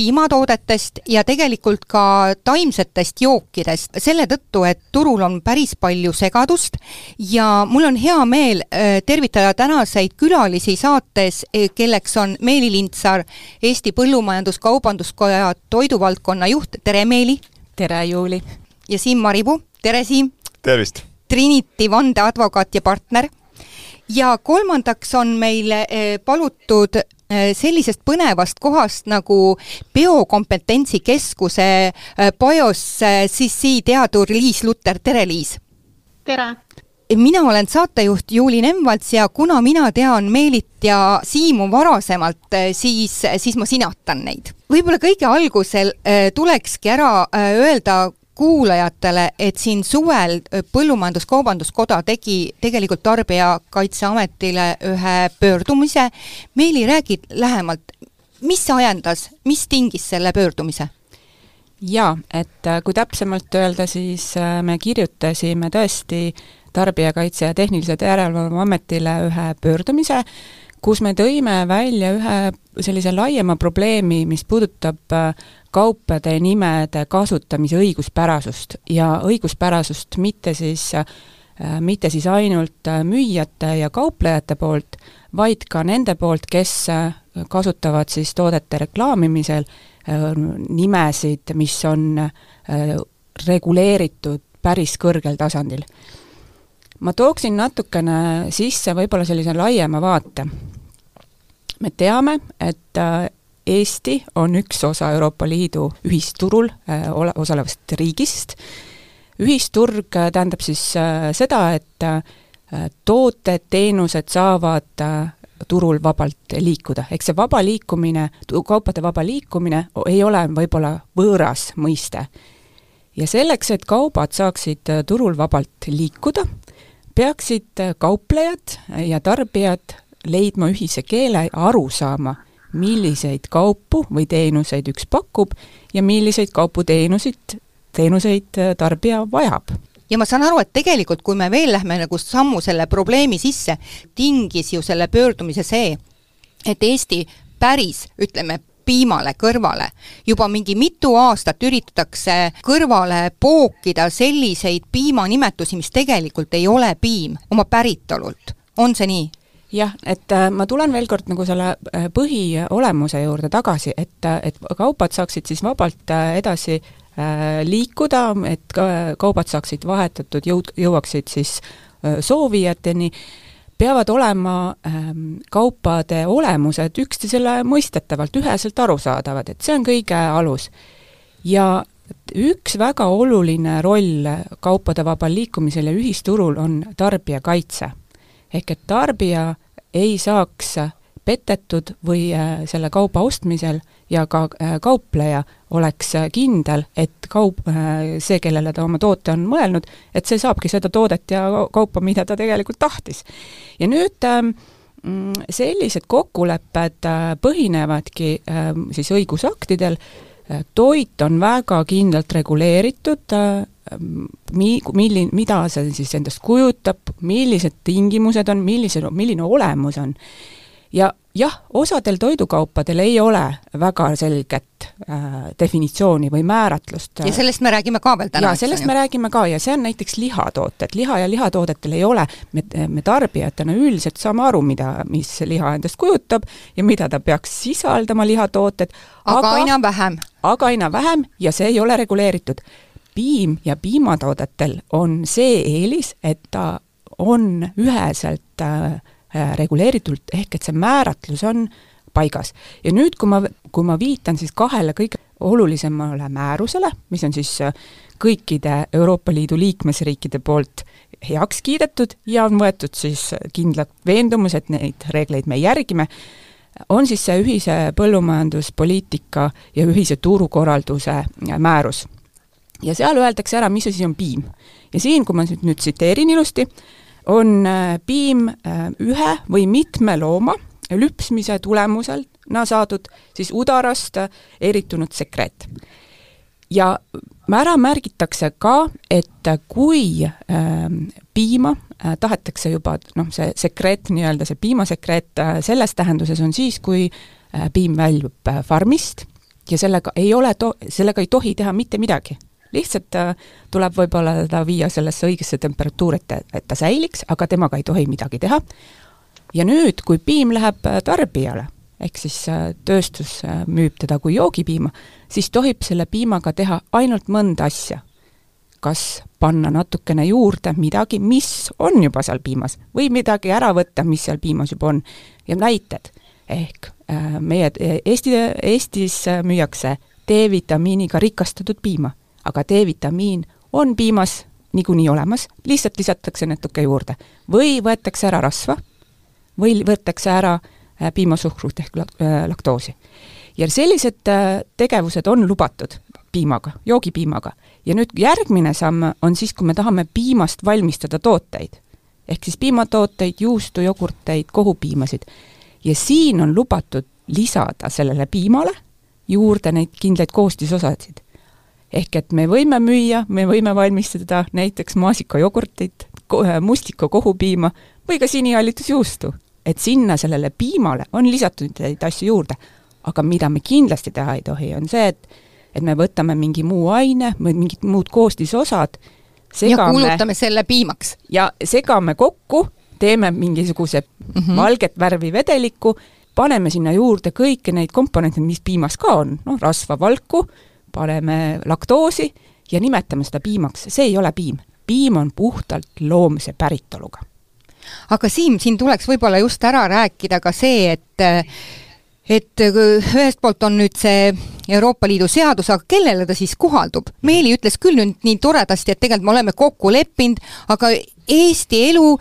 piimatoodetest ja tegelikult ka taimsetest jookidest, selle tõttu, et turul on päris palju segadust ja mul on hea meel äh, tervitada tänaseid külalisi saates, eh, kelleks on Meeli Lindsaar, Eesti Põllumajandus-Kaubanduskoja toiduvaldkonna juht, tere Meeli! tere, Juuli! ja Siim Maripuu, tere Siim! tervist! Trinity vandeadvokaat ja partner ja kolmandaks on meil eh, palutud eh, sellisest põnevast kohast nagu Biokompetentsi Keskuse eh, BIOS CC teadur Liis Lutter, tere Liis! tere! mina olen saatejuht Juuli Nemvalts ja kuna mina tean Meelit ja Siimu varasemalt, siis, siis ma sinatan neid. võib-olla kõige algusel tulekski ära öelda, kuulajatele, et siin suvel Põllumajandus-Kaubanduskoda tegi tegelikult Tarbijakaitseametile ühe pöördumise. Meeli, räägi lähemalt, mis ajendas, mis tingis selle pöördumise? jaa, et äh, kui täpsemalt öelda, siis äh, me kirjutasime tõesti Tarbijakaitse ja Tehnilise Järelevalve Ametile ühe pöördumise, kus me tõime välja ühe sellise laiema probleemi, mis puudutab äh, kaupade nimede kasutamise õiguspärasust ja õiguspärasust mitte siis äh, mitte siis ainult äh, müüjate ja kauplejate poolt, vaid ka nende poolt, kes äh, kasutavad siis toodete reklaamimisel nimesid, mis on reguleeritud päris kõrgel tasandil. ma tooksin natukene sisse võib-olla sellise laiema vaate. me teame, et Eesti on üks osa Euroopa Liidu ühisturul äh, ole, osalevast riigist, ühisturg äh, tähendab siis äh, seda, et tooted, teenused saavad turul vabalt liikuda, ehk see vaba liikumine, kaupade vaba liikumine ei ole võib-olla võõras mõiste. ja selleks, et kaubad saaksid turul vabalt liikuda, peaksid kauplejad ja tarbijad leidma ühise keele, aru saama milliseid kaupu või teenuseid üks pakub ja milliseid kaupu-teenuseid, teenuseid äh, tarbija vajab ja ma saan aru, et tegelikult kui me veel lähme nagu sammu selle probleemi sisse, tingis ju selle pöördumise see, et Eesti päris, ütleme, piimale kõrvale. juba mingi mitu aastat üritatakse kõrvale pookida selliseid piimanimetusi, mis tegelikult ei ole piim oma päritolult. on see nii? Jah, et äh, ma tulen veel kord nagu selle äh, põhiolemuse juurde tagasi, et, äh, et kaubad saaksid siis vabalt edasi liikuda, et kaubad saaksid vahetatud, jõud, jõuaksid siis soovijateni, peavad olema ähm, kaupade olemused üksteisele mõistetavalt, üheselt arusaadavad, et see on kõige alus. ja üks väga oluline roll kaupade vabal liikumisel ja ühisturul on tarbijakaitse ehk et tarbija ei saaks petetud või äh, selle kauba ostmisel ja ka äh, kaupleja oleks äh, kindel, et kaup, see, kellele ta oma toote on mõelnud, et see saabki seda toodet ja kaupa, mida ta tegelikult tahtis. ja nüüd ähm, mm, sellised kokkulepped põhinevadki ähm, siis õigusaktidel, toit on väga kindlalt reguleeritud, mi-, milli-, mida see siis endast kujutab, millised tingimused on, millised, milline olemus on. ja jah, osadel toidukaupadel ei ole väga selget äh, definitsiooni või määratlust. ja sellest me räägime ka veel täna. jaa, sellest me räägime ka ja see on näiteks lihatooted, liha ja lihatoodetel ei ole, me, me tarbijatena üldiselt saame aru, mida, mis liha endast kujutab ja mida ta peaks sisaldama, lihatooted, aga, aga aina vähem. Aga aina vähem ja see ei ole reguleeritud piim ja piimatoodetel on see eelis, et ta on üheselt äh, reguleeritult, ehk et see määratlus on paigas. ja nüüd, kui ma, kui ma viitan siis kahele kõige olulisemale määrusele, mis on siis äh, kõikide Euroopa Liidu liikmesriikide poolt heaks kiidetud ja on võetud siis kindlad veendumus, et neid reegleid me järgime, on siis see ühise põllumajanduspoliitika ja ühise turukorralduse määrus. ja seal öeldakse ära, mis asi on piim. ja siin, kui ma nüüd, nüüd tsiteerin ilusti, on piim ühe või mitme looma lüpsmise tulemusel saadud siis udarast eritunud sekreet. ja ära märgitakse ka, et kui äh, piima äh, tahetakse juba noh, see sekreet, nii-öelda see piimasekreet äh, selles tähenduses on siis, kui äh, piim väljub äh, farmist ja sellega ei ole to-, sellega ei tohi teha mitte midagi. lihtsalt äh, tuleb võib-olla teda viia sellesse õigesse temperatuuri, et, et ta säiliks, aga temaga ei tohi midagi teha. ja nüüd, kui piim läheb äh, tarbijale ehk siis äh, tööstus äh, müüb teda kui joogipiima, siis tohib selle piimaga teha ainult mõnda asja. Kas panna natukene juurde midagi, mis on juba seal piimas, või midagi ära võtta, mis seal piimas juba on. ja näited, ehk äh, meie Eesti, Eestis müüakse D-vitamiiniga rikastatud piima, aga D-vitamiin on piimas niikuinii olemas, lihtsalt lisatakse natuke juurde. või võetakse ära rasva, või võetakse ära äh, Äh, piimasuhkrut ehk äh, laktoosi. ja sellised äh, tegevused on lubatud piimaga, joogipiimaga. ja nüüd järgmine samm on siis, kui me tahame piimast valmistada tooteid. ehk siis piimatooteid, juustu, jogurteid, kohupiimasid. ja siin on lubatud lisada sellele piimale juurde neid kindlaid koostisosasid. ehk et me võime müüa, me võime valmistada näiteks maasikajogurtit, mustika kohupiima või ka sinihallitusjuustu et sinna sellele piimale on lisatud neid asju juurde. aga mida me kindlasti teha ei tohi, on see, et et me võtame mingi muu aine või mingid muud koostisosad, segame ja kuulutame selle piimaks. ja segame kokku, teeme mingisuguse mm -hmm. valget värvi vedeliku, paneme sinna juurde kõiki neid komponente, mis piimas ka on, noh, rasva, valku, paneme laktoosi ja nimetame seda piimaks, see ei ole piim. piim on puhtalt loomse päritoluga aga Siim, siin tuleks võib-olla just ära rääkida ka see, et et ühest poolt on nüüd see Euroopa Liidu seadus, aga kellele ta siis kohaldub? Meeli ütles küll nüüd nii toredasti, et tegelikult me oleme kokku leppinud, aga Eesti elu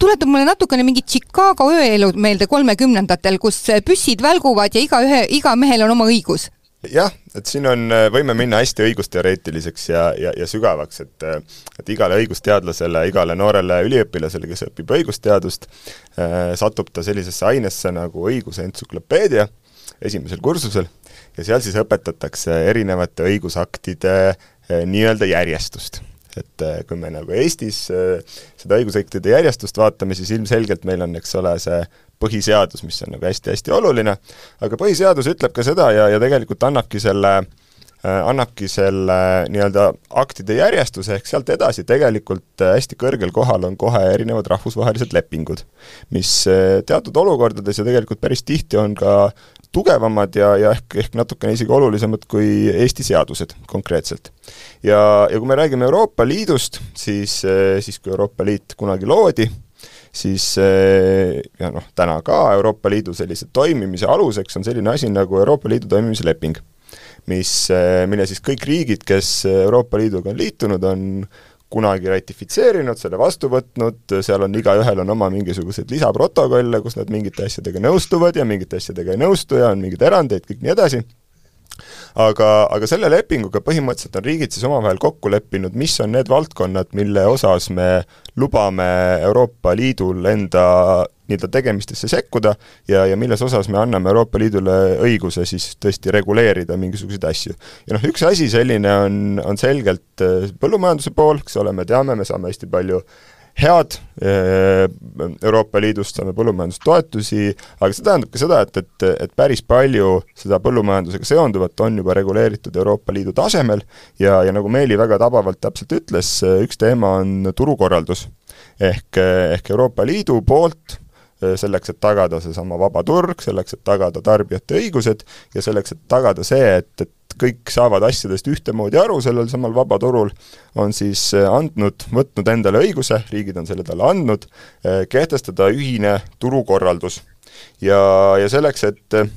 tuletab mulle natukene mingit Chicago ööelu meelde kolmekümnendatel, kus püssid välguvad ja igaühe, iga mehel on oma õigus. Jah, et siin on, äh, võime minna hästi õigusteoreetiliseks ja, ja, ja sügavaks, et äh, et igale õigusteadlasele, igale noorele üliõpilasele, kes õpib õigusteadust, äh, satub ta sellisesse ainesse nagu õiguse entsüklopeedia esimesel kursusel ja seal siis õpetatakse erinevate õigusaktide nii-öelda järjestust. Et kui me nagu Eestis seda õigusaktide järjestust vaatame, siis ilmselgelt meil on, eks ole, see põhiseadus, mis on nagu hästi-hästi oluline, aga põhiseadus ütleb ka seda ja, ja tegelikult annabki selle annabki selle nii-öelda aktide järjestuse, ehk sealt edasi. Tegelikult hästi kõrgel kohal on kohe erinevad rahvusvahelised lepingud, mis teatud olukordades ja tegelikult päris tihti on ka tugevamad ja, ja ehk, ehk natukene isegi olulisemad kui Eesti seadused konkreetselt. ja, ja kui me räägime Euroopa Liidust, siis, siis kui Euroopa Liit kunagi loodi, siis eh, ja noh, täna ka Euroopa Liidu sellise toimimise aluseks on selline asi nagu Euroopa Liidu toimimise leping, mis, eh, mille siis kõik riigid, kes Euroopa Liiduga on liitunud, on kunagi ratifitseerinud, selle vastu võtnud, seal on igaühel on oma mingisuguseid lisaprotokolle, kus nad mingite asjadega nõustuvad ja mingite asjadega ei nõustu ja on mingeid erandeid, kõik nii edasi aga, aga selle lepinguga põhimõtteliselt on riigid siis omavahel kokku leppinud, mis on need valdkonnad, mille osas me lubame Euroopa Liidul enda nii-öelda tegemistesse sekkuda ja, ja milles osas me anname Euroopa Liidule õiguse siis tõesti reguleerida mingisuguseid asju. ja noh, üks asi selline on, on selgelt äh, põllumajanduse pool, eks ole, me teame, me saame hästi palju head eh, Euroopa Liidust, saame põllumajandustoetusi, aga see tähendab ka seda, et, et, et päris palju seda põllumajandusega seonduvat on juba reguleeritud Euroopa Liidu tasemel ja, ja nagu Meeli väga tabavalt täpselt ütles, üks teema on turukorraldus. ehk, ehk Euroopa Liidu poolt eh, selleks, et tagada seesama vaba turg, selleks, et tagada tarbijate õigused ja selleks, et tagada see, et, et kõik saavad asjadest ühtemoodi aru sellel samal vabaturul, on siis äh, andnud, võtnud endale õiguse, riigid on selle talle andnud, äh, kehtestada ühine turukorraldus. ja, ja selleks, et äh,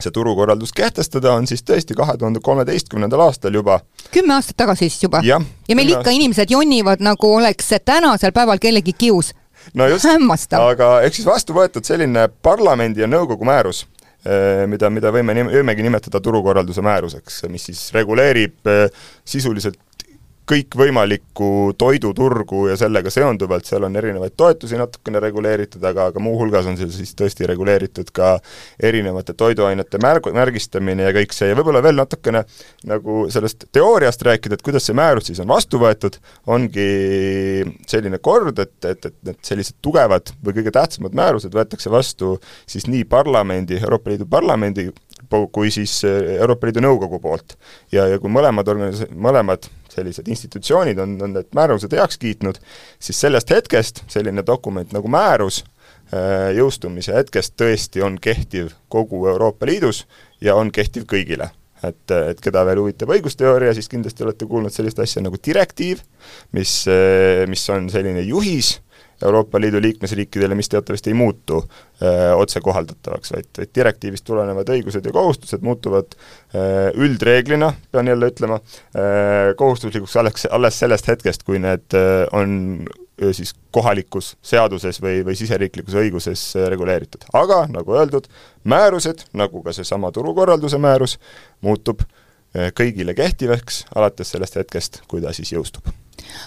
see turukorraldus kehtestada, on siis tõesti kahe tuhande kolmeteistkümnendal aastal juba kümme aastat tagasi siis juba? ja meil ikka inimesed jonnivad, nagu oleks tänasel päeval kellegi kius no just, aga ehk siis vastu võetud selline parlamendi ja nõukogu määrus, mida, mida võime, võimegi nimetada turukorralduse määruseks, mis siis reguleerib sisuliselt kõikvõimalikku toiduturgu ja sellega seonduvalt, seal on erinevaid toetusi natukene reguleeritud, aga, aga muuhulgas on seal siis tõesti reguleeritud ka erinevate toiduainete märg-, märgistamine ja kõik see ja võib-olla veel natukene nagu sellest teooriast rääkida, et kuidas see määrus siis on vastu võetud, ongi selline kord, et, et, et need sellised tugevad või kõige tähtsamad määrused võetakse vastu siis nii parlamendi, Euroopa Liidu Parlamendi kui siis Euroopa Liidu Nõukogu poolt. ja, ja kui mõlemad organis-, mõlemad sellised institutsioonid on, on need määrused heaks kiitnud, siis sellest hetkest selline dokument nagu määrus äh, jõustumise hetkest tõesti on kehtiv kogu Euroopa Liidus ja on kehtiv kõigile. et, et keda veel huvitab õigusteooria, siis kindlasti olete kuulnud sellist asja nagu direktiiv, mis, äh, mis on selline juhis, Euroopa Liidu liikmesriikidele, mis teatavasti ei muutu öö, otsekohaldatavaks, vaid, vaid direktiivist tulenevad õigused ja kohustused muutuvad öö, üldreeglina, pean jälle ütlema, kohustuslikuks alles, alles sellest hetkest, kui need öö, on siis kohalikus seaduses või, või siseriiklikus õiguses reguleeritud. aga nagu öeldud, määrused, nagu ka seesama turukorralduse määrus, muutub kõigile kehtivaks alates sellest hetkest, kui ta siis jõustub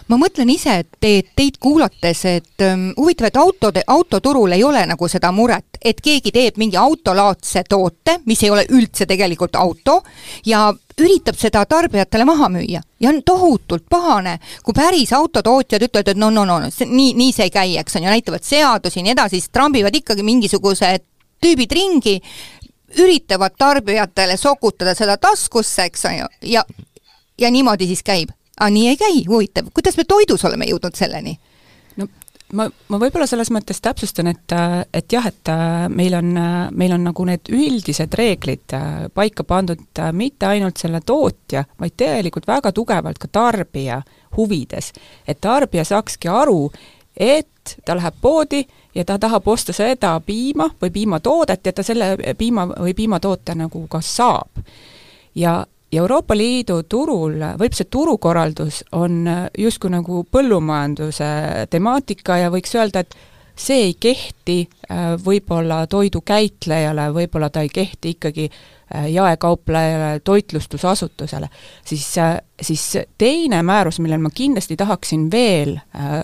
ma mõtlen ise, et te, teid kuulates, et um, huvitav, et autode, autoturul ei ole nagu seda muret, et keegi teeb mingi autolaadse toote, mis ei ole üldse tegelikult auto, ja üritab seda tarbijatele maha müüa. Ja on tohutult pahane, kui päris autotootjad ütlevad, et no, no, no, see, nii, nii see ei käi, eks on ju, näitavad seadusi ja nii edasi, siis trambivad ikkagi mingisugused tüübid ringi, üritavad tarbijatele sokutada seda taskusse, eks on ju, ja ja niimoodi siis käib aga nii ei käi, huvitav, kuidas me toidus oleme jõudnud selleni? no ma, ma võib-olla selles mõttes täpsustan, et, et jah, et meil on, meil on nagu need üldised reeglid paika pandud mitte ainult selle tootja, vaid tegelikult väga tugevalt ka tarbija huvides. et tarbija saakski aru, et ta läheb poodi ja ta tahab osta seda piima või piimatoodet ja ta selle piima või piimatoote nagu ka saab. ja ja Euroopa Liidu turul võib see turukorraldus on justkui nagu põllumajanduse temaatika ja võiks öelda, et see ei kehti äh, võib-olla toidukäitlejale, võib-olla ta ei kehti ikkagi äh, jaekauplejale, toitlustusasutusele, siis, äh, siis teine määrus, millel ma kindlasti tahaksin veel äh,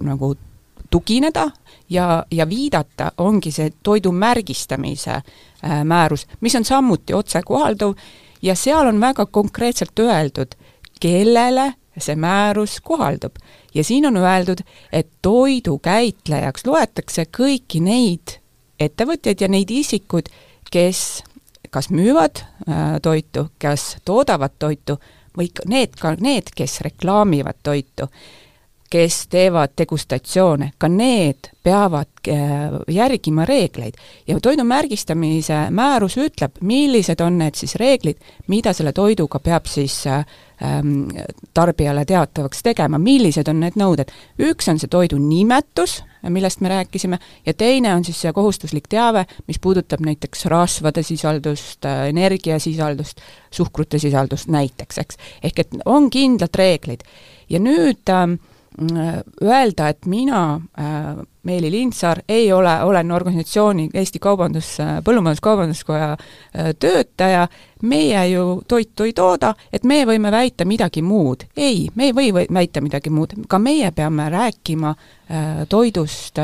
nagu tugineda ja, ja viidata, ongi see toidu märgistamise äh, määrus, mis on samuti otsekohalduv ja seal on väga konkreetselt öeldud, kellele see määrus kohaldub. ja siin on öeldud, et toidukäitlejaks loetakse kõiki neid ettevõtjaid ja neid isikuid, kes kas müüvad äh, toitu, kes toodavad toitu või need, ka need, kes reklaamivad toitu kes teevad degustatsioone, ka need peavad äh, järgima reegleid. ja toidu märgistamise määrus ütleb, millised on need siis reeglid, mida selle toiduga peab siis äh, ähm, tarbijale teatavaks tegema, millised on need nõuded. üks on see toidu nimetus, millest me rääkisime, ja teine on siis see kohustuslik teave, mis puudutab näiteks rasvade sisaldust, äh, energiasisaldust, suhkrute sisaldust näiteks, eks. ehk et on kindlad reeglid. ja nüüd äh, öelda, et mina, äh, Meeli Lindsaar, ei ole, olen organisatsiooni Eesti Kaubandus, Põllumajandus-Kaubanduskoja äh, töötaja, meie ju toitu ei tooda, et me võime väita midagi muud. ei, me ei või väita midagi muud, ka meie peame rääkima äh, toidust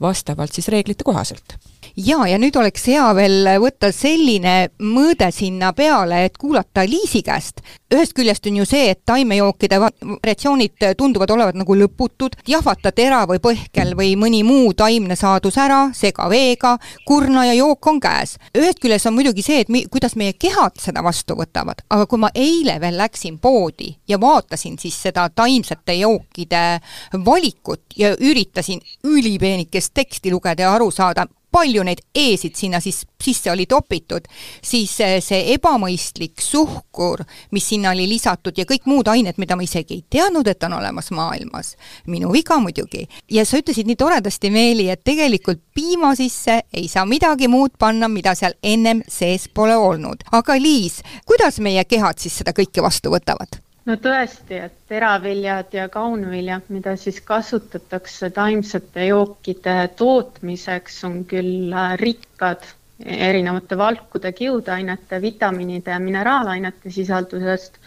vastavalt siis reeglite kohaselt jaa, ja nüüd oleks hea veel võtta selline mõõde sinna peale, et kuulata Liisi käest. ühest küljest on ju see, et taimejookide variatsioonid tunduvad olevat nagu lõputud, jahvata tera või põhkel või mõni muu taimne saadus ära, sega veega, kurna ja jook on käes. ühest küljest on muidugi see, et mi-, kuidas meie kehad seda vastu võtavad, aga kui ma eile veel läksin poodi ja vaatasin siis seda taimsete jookide valikut ja üritasin ülipeenikest teksti lugeda ja aru saada, palju neid E-sid sinna siis sisse oli topitud, siis eh, see ebamõistlik suhkur, mis sinna oli lisatud ja kõik muud ained, mida ma isegi ei teadnud, et on olemas maailmas, minu viga muidugi. ja sa ütlesid nii toredasti, Meeli, et tegelikult piima sisse ei saa midagi muud panna, mida seal ennem sees pole olnud. aga Liis, kuidas meie kehad siis seda kõike vastu võtavad? No tõesti, et teraviljad ja kaunviljad, mida siis kasutatakse taimsete jookide tootmiseks, on küll äh, rikkad erinevate valkude, kiudainete, vitamiinide ja mineraalainete sisaldusest,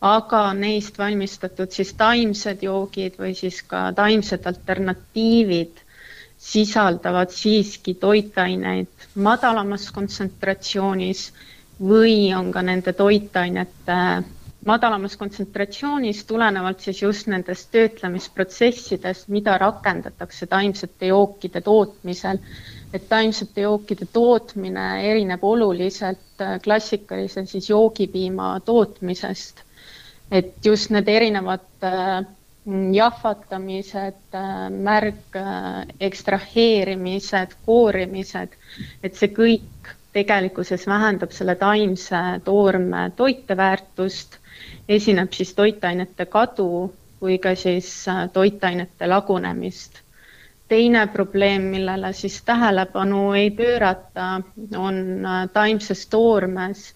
aga neist valmistatud siis taimsed joogid või siis ka taimsed alternatiivid sisaldavad siiski toitaineid madalamas kontsentratsioonis või on ka nende toitainete madalamas kontsentratsioonis tulenevalt siis just nendest töötlemisprotsessidest, mida rakendatakse taimsete jookide tootmisel. et taimsete jookide tootmine erineb oluliselt äh, klassikalise siis joogipiima tootmisest. et just need erinevad äh, jahvatamised, äh, märg ekstraheerimised, koorimised, et see kõik tegelikkuses vähendab selle taimse toorme toiteväärtust esineb siis toitainete kadu kui ka siis äh, toitainete lagunemist. teine probleem, millele siis tähelepanu ei pöörata, on äh, taimses toormes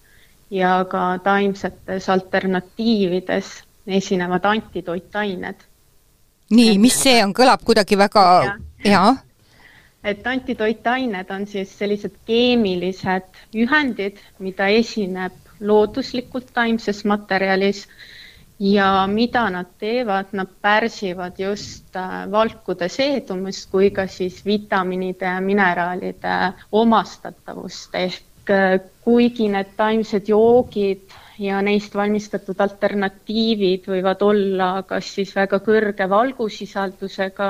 ja ka taimsetes alternatiivides esinevad antitoitained. nii, mis see on, kõlab kuidagi väga ja, ja.? et antitoitained on siis sellised keemilised ühendid, mida esineb looduslikult taimses materjalis. Ja mida nad teevad, nad pärsivad just äh, valkude seedumist kui ka siis vitamiinide ja mineraalide omastatavust. Ehk äh, kuigi need taimsed joogid ja neist valmistatud alternatiivid võivad olla kas siis väga kõrge valgusisaldusega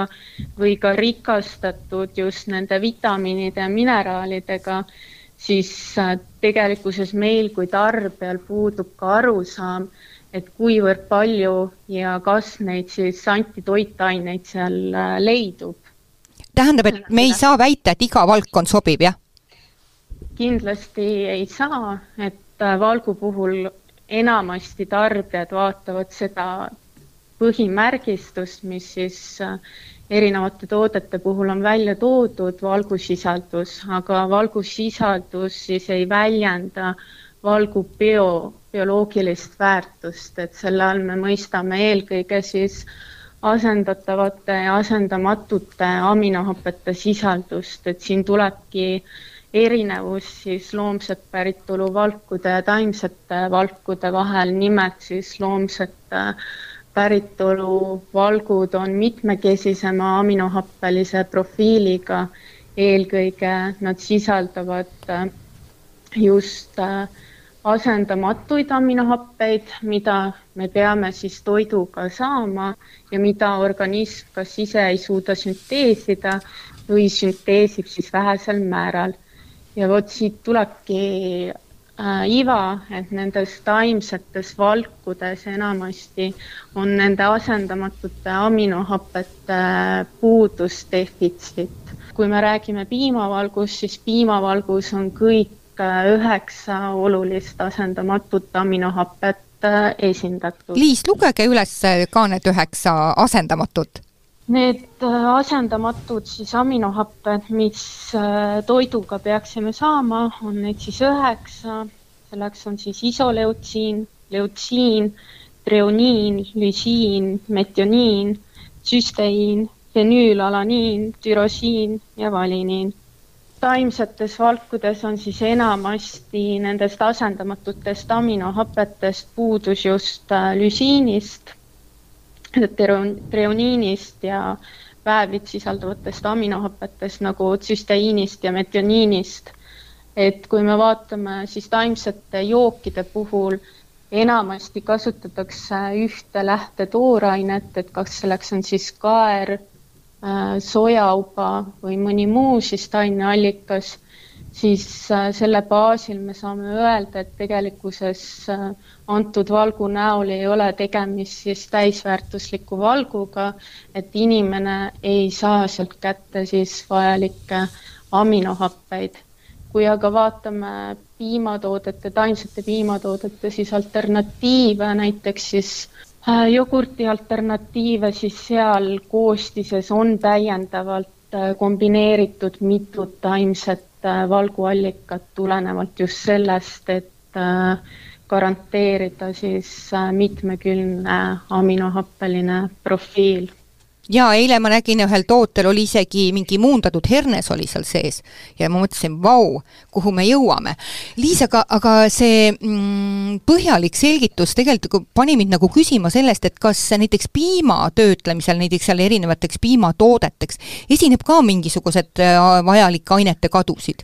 või ka rikastatud just nende vitamiinide ja mineraalidega, siis äh, tegelikkuses meil kui tarbijal puudub ka arusaam, et kuivõrd palju ja kas neid siis antitoitaineid seal äh, leidub. tähendab, et me ei saa väita, et iga valdkond sobib, jah? kindlasti ei saa, et äh, valgu puhul enamasti tarbijad vaatavad seda põhimärgistust, mis siis erinevate toodete puhul on välja toodud valgusisaldus, aga valgusisaldus siis ei väljenda valgu bio, bioloogilist väärtust, et selle all me mõistame eelkõige siis asendatavate ja asendamatute aminohapete sisaldust, et siin tulebki erinevus siis loomset päritolu valkude ja taimsete valkude vahel, nimelt siis loomsete päritolu valgud on mitmekesisema aminohappelise profiiliga. eelkõige nad sisaldavad äh, just äh, asendamatuid aminohappeid, mida me peame siis toiduga saama ja mida organism kas ise ei suuda sünteesida või sünteesib siis vähesel määral. ja vot siit tulebki iva, et nendes taimsetes valkudes enamasti on nende asendamatute aminohapete puudusdefitsiit. kui me räägime piimavalgust, siis piimavalgus on kõik äh, üheksa olulist asendamatut aminohapet äh, esindatud. Liis, lugege üles ka need üheksa asendamatut Need äh, asendamatud siis aminohapped, mis äh, toiduga peaksime saama, on neid siis üheksa. selleks on siis isoleutsiin, leutsiin, treoniin, lüsiin, metioniin, süsteiin, fenüülalaniin, türosiin ja valiniin. taimsetes valkudes on siis enamasti nendest asendamatutest aminohapetest puudus just äh, lüsiinist treoniinist ja väävlit sisalduvatest aminohapetest nagu tsüsteiinist ja metioniinist. et kui me vaatame siis taimsete jookide puhul, enamasti kasutatakse ühte lähtetoorainet, et kas selleks on siis kaer, äh, sojauba või mõni muu siis taineallikas siis äh, selle baasil me saame öelda, et tegelikkuses äh, antud valgu näol ei ole tegemist siis täisväärtusliku valguga, et inimene ei saa sealt kätte siis vajalikke aminohappeid. kui aga vaatame piimatoodete, taimsete piimatoodete siis alternatiive, näiteks siis äh, jogurti alternatiive, siis seal koostises on täiendavalt kombineeritud mitut taimset Äh, valguallikat tulenevalt just sellest, et äh, garanteerida siis mitmekülgne aminohappeline profiil ja eile ma nägin ühel tootel oli isegi mingi muundatud hernes oli seal sees ja ma mõtlesin, vau, kuhu me jõuame. Liis, aga, aga see mm, põhjalik selgitus tegelikult pani mind nagu küsima sellest, et kas näiteks piima töötlemisel, näiteks seal erinevateks piimatoodeteks, esineb ka mingisugused äh, vajalikke ainete kadusid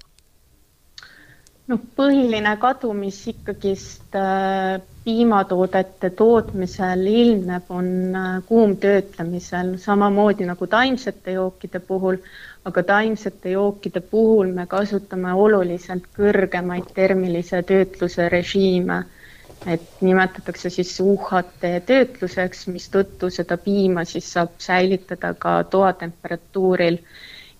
noh, põhiline kadu, mis ikkagist äh, piimatoodete tootmisel ilmneb, on äh, kuumtöötlemisel, samamoodi nagu taimsete jookide puhul, aga taimsete jookide puhul me kasutame oluliselt kõrgemaid termilise töötluse režiime. et nimetatakse siis UHT töötluseks, mistõttu seda piima siis saab säilitada ka toatemperatuuril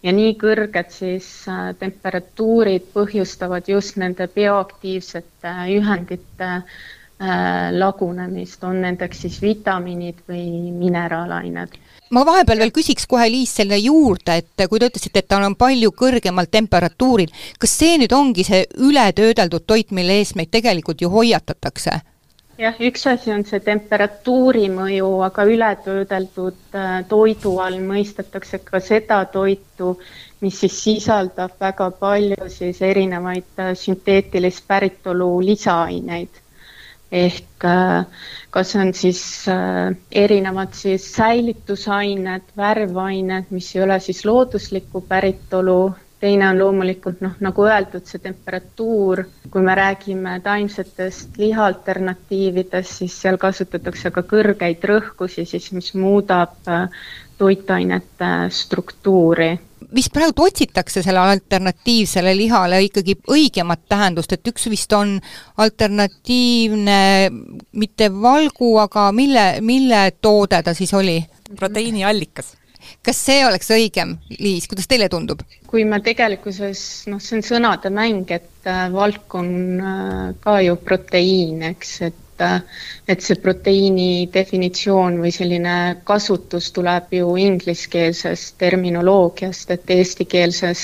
ja nii kõrged siis äh, temperatuurid põhjustavad just nende bioaktiivsete ühendite äh, lagunemist, on nendeks siis vitamiinid või mineraalained ma vahepeal veel küsiks kohe, Liis, selle juurde, et kui te ütlesite, et tal on palju kõrgemal temperatuuril, kas see nüüd ongi see ületöödeldud toit, mille eest meid tegelikult ju hoiatatakse? Jah, üks asi on see temperatuuri mõju, aga ületöödeldud äh, toidu all mõistetakse ka seda toitu, mis siis sisaldab väga palju siis erinevaid äh, sünteetilist päritolu lisaaineid. ehk äh, kas on siis erinevad siis säilitusained, värvained, mis ei ole siis looduslikku päritolu teine on loomulikult noh, nagu öeldud, see temperatuur, kui me räägime taimsetest liha alternatiividest, siis seal kasutatakse ka kõrgeid rõhkusi, siis mis muudab äh, toitainete struktuuri. vist praegu otsitakse sellele alternatiivsele lihale ikkagi õigemat tähendust, et üks vist on alternatiivne mitte valgu, aga mille, mille toode ta siis oli? proteiiniallikas kas see oleks õigem, Liis, kuidas teile tundub? kui me tegelikkuses, noh, see on sõnade mäng, et äh, valk on äh, ka ju proteiin, eks, et äh, et see proteiini definitsioon või selline kasutus tuleb ju ingliskeelsest terminoloogiast, et eestikeelses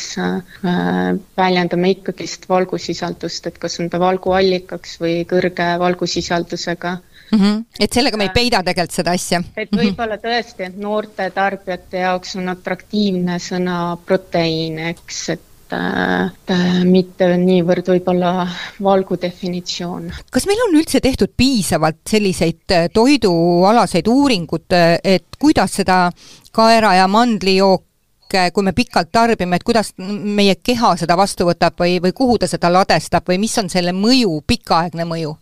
väljendame ikkagist valgusisaldust, et kas on ta valguallikaks või kõrge valgusisaldusega mm. -hmm. et sellega me ei peida tegelikult seda asja. et mhm. võib-olla tõesti, et noorte tarbijate jaoks on atraktiivne sõna proteiin, eks, et äh, mitte niivõrd võib-olla valgu definitsioon. kas meil on üldse tehtud piisavalt selliseid äh, toidualaseid uuringuid, äh, et kuidas seda kaera- ja mandlijooke kui me pikalt tarbime, et kuidas meie keha seda vastu võtab või, või kuhu ta seda ladestab või mis on selle mõju, pikaaegne mõju?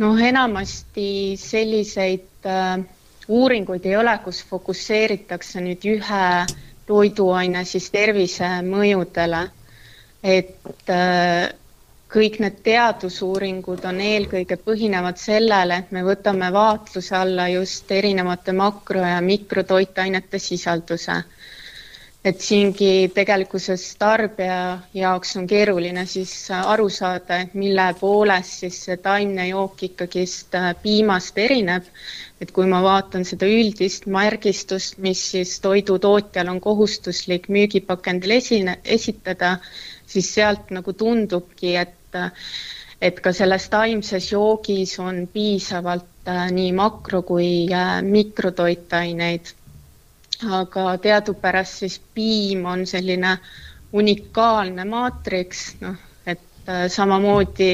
Noh, enamasti selliseid äh, uuringuid ei ole, kus fokusseeritakse nüüd ühe toiduaine siis tervisemõjudele. et äh, kõik need teadusuuringud on eelkõige põhinevad sellele, et me võtame vaatluse alla just erinevate makro- ja mikrotoitainete sisalduse et siingi tegelikkuses tarbija jaoks on keeruline siis aru saada, et mille poolest siis see taimne jook ikkagist äh, piimast erineb. et kui ma vaatan seda üldist märgistust, mis siis toidutootjal on kohustuslik müügipakendil esine, esitada, siis sealt nagu tundubki, et et ka selles taimses joogis on piisavalt äh, nii makro- kui äh, mikrotoitaineid aga teadupärast siis piim on selline unikaalne maatriks, noh, et äh, samamoodi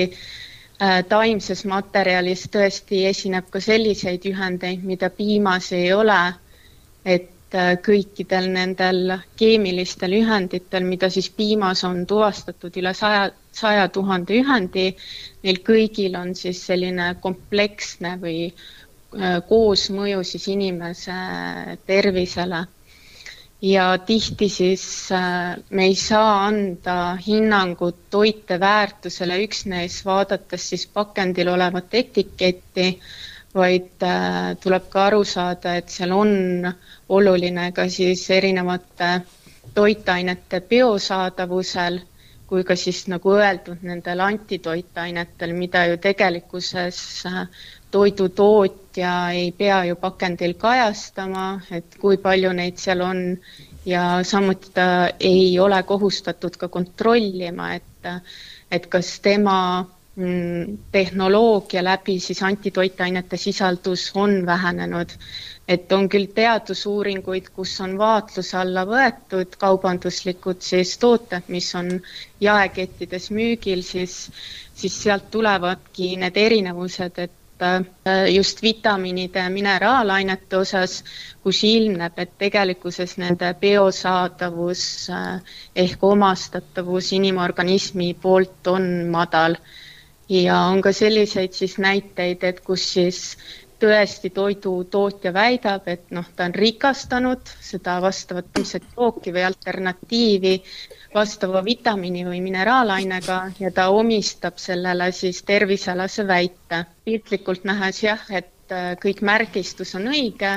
äh, taimses materjalis tõesti esineb ka selliseid ühendeid, mida piimas ei ole. et äh, kõikidel nendel keemilistel ühenditel, mida siis piimas on tuvastatud üle saja, saja tuhande ühendi, neil kõigil on siis selline kompleksne või koosmõju siis inimese tervisele. ja tihti siis äh, me ei saa anda hinnangut toite väärtusele üksnes vaadates siis pakendil olevat etiketti, vaid äh, tuleb ka aru saada, et seal on oluline ka siis erinevate toitainete biosaadavusel kui ka siis nagu öeldud, nendel antitoitainetel, mida ju tegelikkuses toidutootja ei pea ju pakendil kajastama, et kui palju neid seal on. Ja samuti ta ei ole kohustatud ka kontrollima, et, et kas tema mm, tehnoloogia läbi siis antitoitainete sisaldus on vähenenud et on küll teadusuuringuid, kus on vaatluse alla võetud kaubanduslikud siis tooted, mis on jaekettides müügil, siis, siis sealt tulevadki need erinevused, et äh, just vitamiinide ja mineraalainete osas, kus ilmneb, et tegelikkuses nende biosaadavus äh, ehk omastatavus inimorganismi poolt on madal. ja on ka selliseid siis näiteid, et kus siis tõesti toidutootja väidab, et noh, ta on rikastanud seda vastavat ilmset jooki või alternatiivi vastava vitamiini või mineraalainega ja ta omistab sellele siis tervisealase väite. piltlikult nähes jah, et äh, kõik märgistus on õige,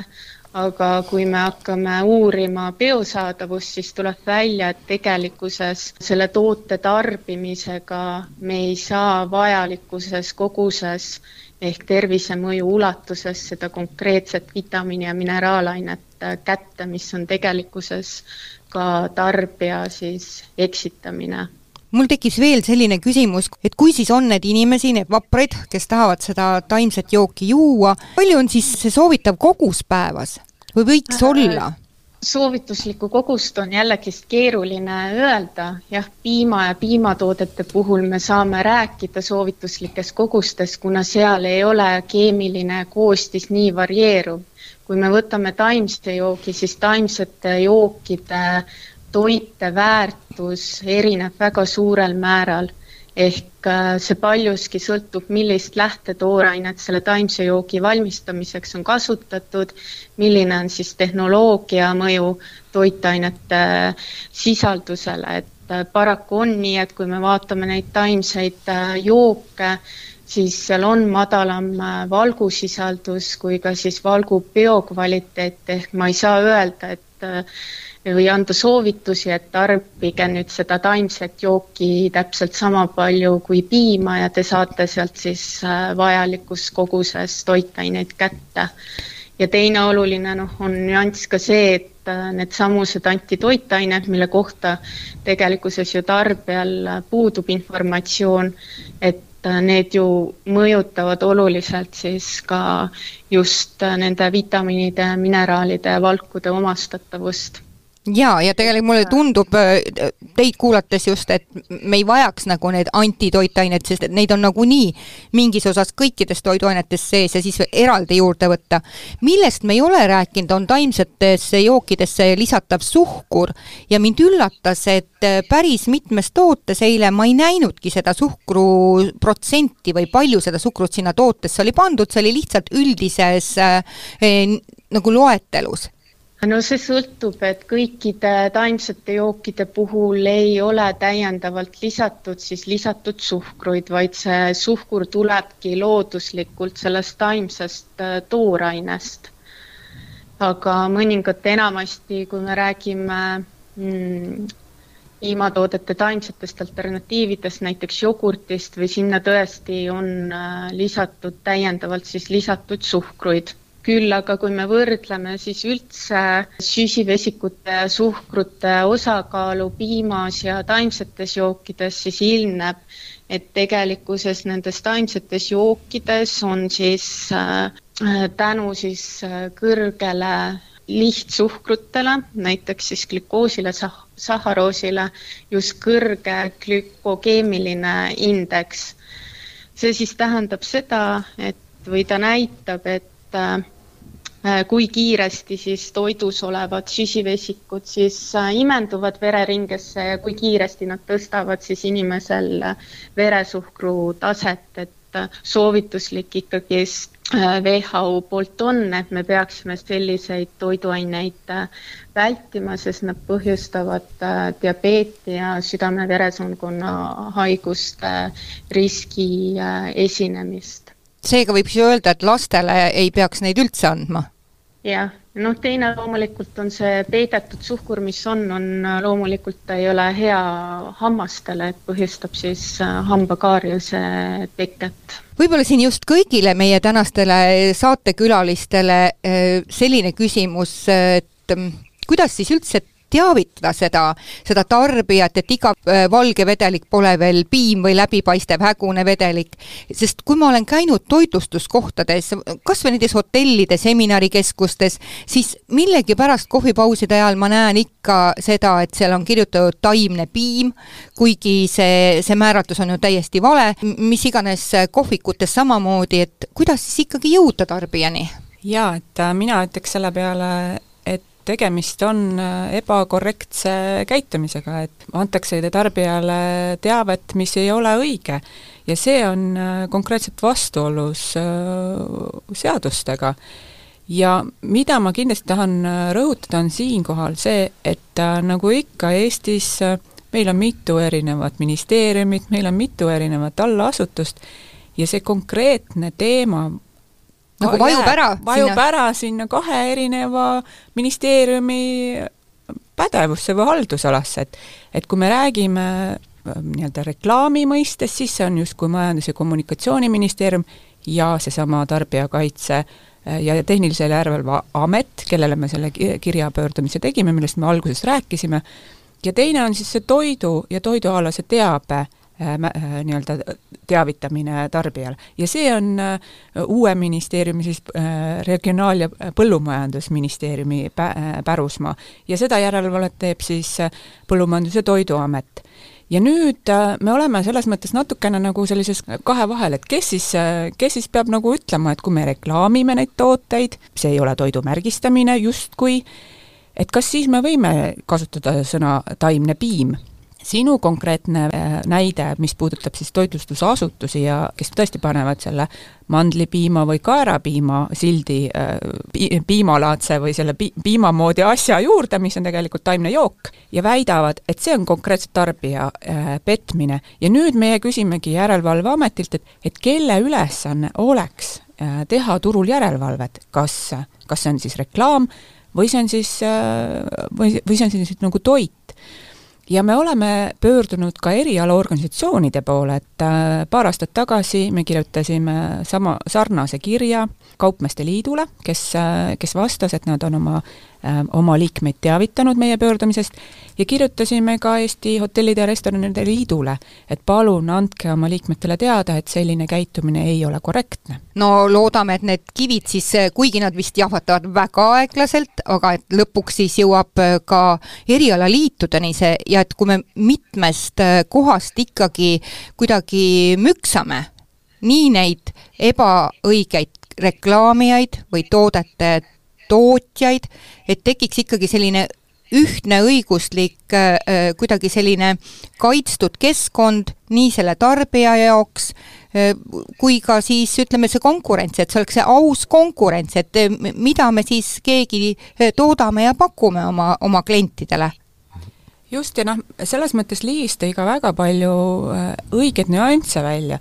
aga kui me hakkame uurima biosaadavust, siis tuleb välja, et tegelikkuses selle toote tarbimisega me ei saa vajalikuses koguses ehk tervisemõju ulatuses seda konkreetset vitamiini ja mineraalainet äh, kätte, mis on tegelikkuses ka tarbija siis eksitamine mul tekkis veel selline küsimus, et kui siis on need inimesi, need vapraid, kes tahavad seda taimset jooki juua, palju on siis see soovitav kogus päevas või võiks äh, olla? soovituslikku kogust on jällegist keeruline öelda, jah, piima ja piimatoodete puhul me saame rääkida soovituslikest kogustest, kuna seal ei ole keemiline koostis nii varieeruv. kui me võtame taimse joogi, siis taimsete jookide toiteväärtus erineb väga suurel määral. Ehk äh, see paljuski sõltub, millist lähtetoorainet selle taimse joogi valmistamiseks on kasutatud, milline on siis tehnoloogia mõju toitainete sisaldusele, et äh, paraku on nii, et kui me vaatame neid taimseid äh, jooke, siis seal on madalam valgusisaldus kui ka siis valgu biokvaliteet. Ehk ma ei saa öelda, et või anda soovitusi, et tarbige nüüd seda taimset jooki täpselt sama palju kui piima ja te saate sealt siis äh, vajalikus koguses toitaineid kätte. ja teine oluline noh, on nüanss ka see, et äh, needsamused antitoitained, mille kohta tegelikkuses ju tarbijal puudub informatsioon, et äh, need ju mõjutavad oluliselt siis ka just nende vitamiinide, mineraalide ja valkude omastatavust jaa, ja tegelikult mulle tundub äh, teid kuulates just, et me ei vajaks nagu neid antitoitaineid, sest et neid on nagunii mingis osas kõikides toiduainetes sees ja siis eraldi juurde võtta. millest me ei ole rääkinud, on taimsetesse jookidesse lisatav suhkur. Ja mind üllatas, et äh, päris mitmes tootes eile ma ei näinudki seda suhkru protsenti või palju seda suhkrut sinna tootesse oli pandud, see oli lihtsalt üldises äh, nagu loetelus no see sõltub, et kõikide taimsete jookide puhul ei ole täiendavalt lisatud siis lisatud suhkruid, vaid see suhkur tulebki looduslikult sellest taimsest äh, toorainest. aga mõningate enamasti, kui me räägime mm, piimatoodete taimsetest alternatiividest, näiteks jogurtist või sinna tõesti on äh, lisatud täiendavalt siis lisatud suhkruid küll aga kui me võrdleme siis üldse süsivesikute suhkrute osakaalu piimas ja taimsetes jookides, siis ilmneb, et tegelikkuses nendes taimsetes jookides on siis äh, tänu siis äh, kõrgele lihtsuhkrutele, näiteks siis glükoosile, sah-, sahharoosile, just kõrge glükogeemiline indeks. see siis tähendab seda, et või ta näitab, et et äh, kui kiiresti siis toidus olevad süsivesikud siis äh, imenduvad vereringesse ja kui kiiresti nad tõstavad siis inimesel veresuhkru taset, et äh, soovituslik ikkagist WHO poolt on, et me peaksime selliseid toiduaineid vältima, sest nad põhjustavad diabeeti ja südame-veresoonkonna haiguste riski esinemist seega võib siis öelda, et lastele ei peaks neid üldse andma? jah, noh, teine loomulikult on see peidetud suhkur, mis on, on loomulikult ta ei ole hea hammastele, et põhjustab siis äh, hambakaariuse teket. võib-olla siin just kõigile meie tänastele saatekülalistele äh, selline küsimus, et mm, kuidas siis üldse teavitada seda, seda tarbijat, et iga äh, valge vedelik pole veel piim või läbipaistev hägune vedelik. sest kui ma olen käinud toitlustuskohtades, kas või nendes hotellides, seminarikeskustes, siis millegipärast kohvipauside ajal ma näen ikka seda, et seal on kirjutatud taimne piim, kuigi see, see määratlus on ju täiesti vale, mis iganes kohvikutes samamoodi, et kuidas siis ikkagi jõuda tarbijani? jaa, et äh, mina ütleks selle peale, tegemist on äh, ebakorrektse käitumisega, et antakse tarbijale teavet, mis ei ole õige. ja see on äh, konkreetselt vastuolus seadustega. ja mida ma kindlasti tahan rõhutada, on siinkohal see, et nagu ikka Eestis meil on mitu erinevat ministeeriumit, meil on mitu erinevat allasutust ja see konkreetne teema nagu vajub ära vajub sinna. ära sinna kahe erineva ministeeriumi pädevusse või haldusalasse, et et kui me räägime äh, nii-öelda reklaami mõistes, siis see on justkui Majandus- ja Kommunikatsiooniministeerium ja seesama Tarbijakaitse äh, ja Tehnilise Järelevalve Amet, kellele me selle kirja pöördumise tegime, millest me alguses rääkisime, ja teine on siis see toidu ja toidualase teabe nii-öelda teavitamine tarbijale. ja see on äh, uue ministeeriumi siis Regionaal- ja Põllumajandusministeeriumi pä-, pärusmaa. ja seda järelevalvet teeb siis Põllumajandus- ja Toiduamet ja nüüd me oleme selles mõttes natukene nagu sellises kahe vahel, et kes siis, kes siis peab nagu ütlema, et kui me reklaamime neid tooteid, see ei ole toidu märgistamine justkui, et kas siis me võime kasutada sõna taimne piim sinu konkreetne äh, näide, mis puudutab siis toitlustusasutusi ja kes tõesti panevad selle mandlipiima või kaerapiima sildi äh, piimalaadse või selle pi-, piima moodi asja juurde, mis on tegelikult taimne jook, ja väidavad, et see on konkreetselt tarbija äh, petmine. ja nüüd meie küsimegi Järelevalveametilt, et, et kelle ülesanne oleks teha turul järelevalvet, kas, kas see on siis reklaam või see on siis, või, või see on siis nagu toit ja me oleme pöördunud ka erialaorganisatsioonide poole, et äh, paar aastat tagasi me kirjutasime sama, sarnase kirja Kaupmeeste Liidule, kes, äh, kes vastas, et nad on oma oma liikmeid teavitanud meie pöördumisest ja kirjutasime ka Eesti Hotellide ja Restoranide Liidule, et palun andke oma liikmetele teada, et selline käitumine ei ole korrektne. no loodame, et need kivid siis, kuigi nad vist jahvatavad väga aeglaselt, aga et lõpuks siis jõuab äh, ka erialaliitudeni see ja et kui me mitmest äh, kohast ikkagi kuidagi müksame, nii neid ebaõigeid reklaamijaid või toodete tootjaid, et tekiks ikkagi selline ühtne õiguslik äh, äh, kuidagi selline kaitstud keskkond nii selle tarbija jaoks äh, kui ka siis ütleme, see konkurents, et see oleks see aus konkurents, et äh, mida me siis keegi äh, toodame ja pakume oma, oma klientidele. Just, ja noh, selles mõttes Liis tõi ka väga palju õigeid nüansse välja,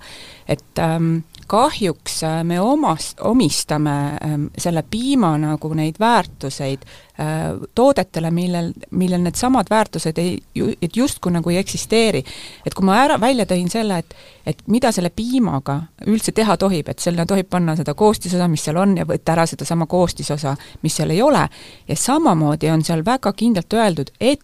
et ähm, kahjuks äh, me omas, omistame ähm, selle piima nagu neid väärtuseid äh, toodetele, millel, millel needsamad väärtused ei, et justkui nagu ei eksisteeri. et kui ma ära, välja tõin selle, et et mida selle piimaga üldse teha tohib, et sinna tohib panna seda koostisosa, mis seal on, ja võtta ära sedasama koostisosa, mis seal ei ole, ja samamoodi on seal väga kindlalt öeldud, et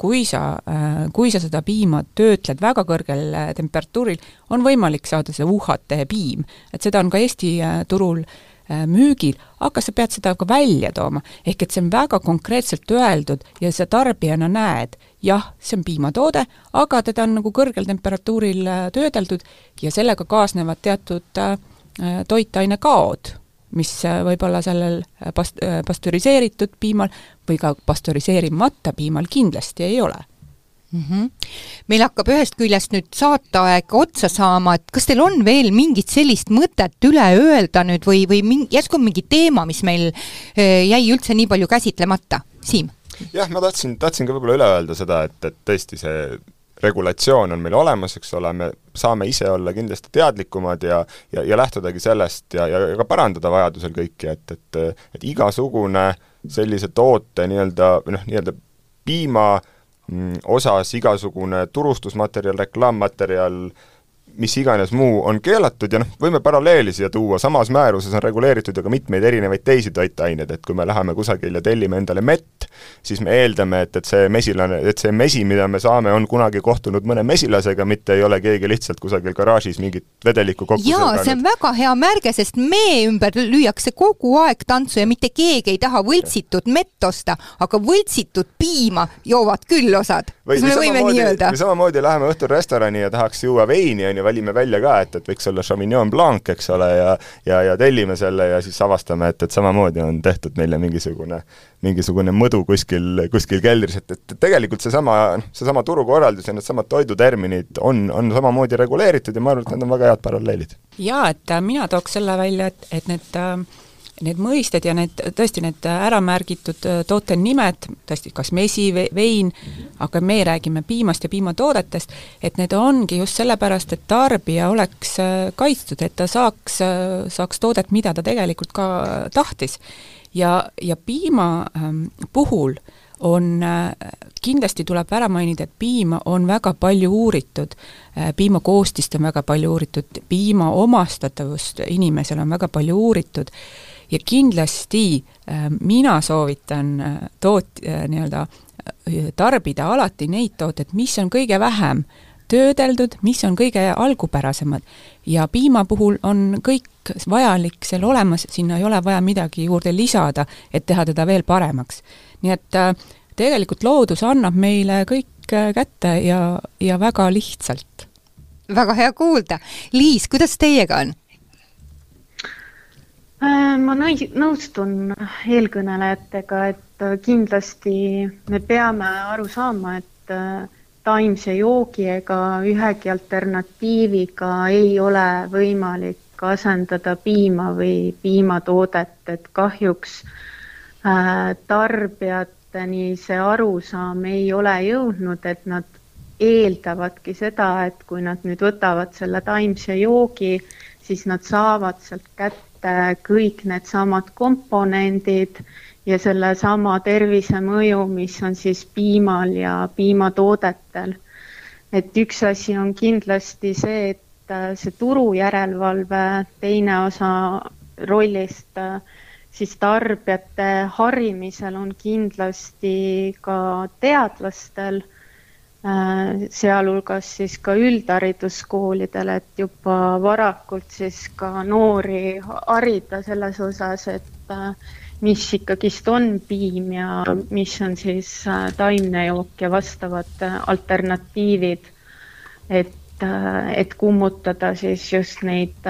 kui sa, äh, kui sa seda piima töötled väga kõrgel äh, temperatuuril, on võimalik saada see UHT piim. et seda on ka Eesti äh, turul müügil, aga sa pead seda ka välja tooma. ehk et see on väga konkreetselt öeldud ja sa tarbijana näed, jah, see on piimatoode, aga teda on nagu kõrgel temperatuuril töödeldud ja sellega kaasnevad teatud toitainekaod mis äh, võib-olla sellel äh, past-, äh, pastöriseeritud piimal või ka pastöriseerimata piimal kindlasti ei ole mm. -hmm. meil hakkab ühest küljest nüüd saateaeg otsa saama, et kas teil on veel mingit sellist mõtet üle öelda nüüd või, või mingi, järsku on mingi teema, mis meil jäi üldse nii palju käsitlemata, Siim? jah, ma tahtsin, tahtsin ka võib-olla üle öelda seda, et, et tõesti see regulatsioon on meil olemas, eks ole, me saame ise olla kindlasti teadlikumad ja ja, ja lähtudagi sellest ja, ja, ka parandada vajadusel kõiki, et, et et igasugune sellise toote nii-öelda, või noh, nii-öelda piima mm, osas igasugune turustusmaterjal, reklaammaterjal, mis iganes muu on keelatud ja noh, võime paralleeli siia tuua, samas määruses on reguleeritud ju ka mitmeid erinevaid teisi toitaineid, et kui me läheme kusagil ja tellime endale mett, siis me eeldame, et, et see mesilane, et see mesi, mida me saame, on kunagi kohtunud mõne mesilasega, mitte ei ole keegi lihtsalt kusagil garaažis mingit vedelikku kokku jaa, see on väga hea märge, sest mee ümber lüüakse kogu aeg tantsu ja mitte keegi ei taha võltsitud mett osta, aga võltsitud piima joovad küll osad. kas me võime nii öelda? või samamoodi läheme õhtul restorani ja tahaks juua veini, on ju, valime välja ka, et, et võiks olla Sauvignon Blanc, eks ole, ja ja, ja tellime selle ja siis avastame, et, et samamoodi on tehtud meile mingisugune, mingisugune mõdu kuskil, kuskil keldris, et, et tegelikult seesama, seesama turukorraldus ja needsamad toiduterminid on, on samamoodi reguleeritud ja ma arvan, et need on väga head paralleelid. jaa, et äh, mina tooks selle välja, et, et need äh, need mõisted ja need, tõesti need ära märgitud äh, toote nimed, tõesti kas mesi, vein, aga me räägime piimast ja piimatoodetest, et need ongi just sellepärast, et tarbija oleks äh, kaitstud, et ta saaks, äh, saaks toodet, mida ta tegelikult ka tahtis. ja, ja piima ähm, puhul on, kindlasti tuleb ära mainida, et piima on väga palju uuritud, piima koostist on väga palju uuritud, piima omastatavust inimesele on väga palju uuritud ja kindlasti äh, mina soovitan äh, toot-, äh, nii-öelda tarbida alati neid tooteid, mis on kõige vähem töödeldud, mis on kõige algupärasemad. ja piima puhul on kõik vajalik seal olemas, sinna ei ole vaja midagi juurde lisada, et teha teda veel paremaks. nii et tegelikult loodus annab meile kõik kätte ja, ja väga lihtsalt. väga hea kuulda. Liis, kuidas teiega on? Äh, ma nõi-, nõustun eelkõnelejatega, et äh, kindlasti me peame aru saama, et äh, taimse joogi ega ühegi alternatiiviga ei ole võimalik asendada piima või piimatoodet, et kahjuks tarbijateni see arusaam ei ole jõudnud, et nad eeldavadki seda, et kui nad nüüd võtavad selle taimse joogi, siis nad saavad sealt kätte kätte kõik needsamad komponendid ja sellesama tervisemõju, mis on siis piimal ja piimatoodetel. et üks asi on kindlasti see, et äh, see turujärelevalve teine osa rollist äh, siis tarbijate harimisel on kindlasti ka teadlastel Äh, sealhulgas siis ka üldhariduskoolidel, et juba varakult siis ka noori harida selles osas, et äh, mis ikkagist on piim ja mis on siis äh, taimne jook ja vastavad alternatiivid. et, et kummutada siis just neid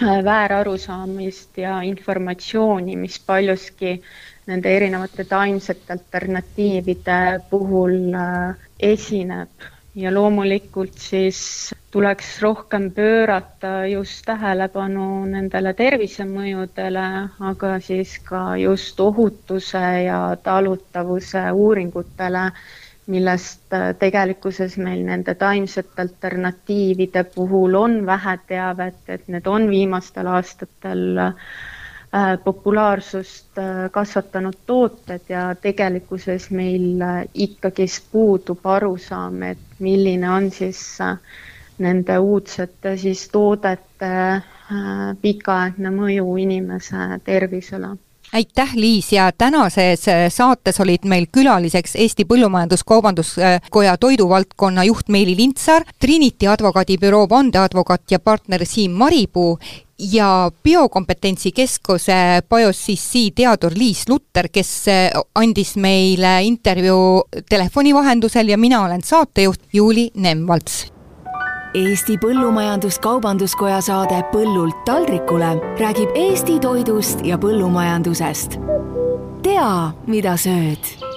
väärarusaamist ja informatsiooni, mis paljuski äh, nende erinevate taimsete alternatiivide puhul äh, esineb. Ja loomulikult siis tuleks rohkem pöörata just tähelepanu nendele tervisemõjudele, aga siis ka just ohutuse ja talutavuse uuringutele, millest äh, tegelikkuses meil nende taimsete alternatiivide puhul on vähe teavet, et need on viimastel aastatel äh, populaarsust äh, kasvatanud tooted ja tegelikkuses meil äh, ikkagist puudub arusaam, et milline on siis nende uudsete siis toodete pikaaegne mõju inimese tervisele aitäh, Liis, ja tänases saates olid meil külaliseks Eesti Põllumajandus-Kaubanduskoja toiduvaldkonna juht Meeli Lintsar, Trinity advokaadibüroo vandeadvokaat ja partner Siim Maripuu ja Biokompetentsi Keskuse BioCC teadur Liis Lutter, kes andis meile intervjuu telefoni vahendusel ja mina olen saatejuht Juuli Nemvalts. Eesti Põllumajandus-Kaubanduskoja saade Põllult taldrikule räägib Eesti toidust ja põllumajandusest. tea, mida sööd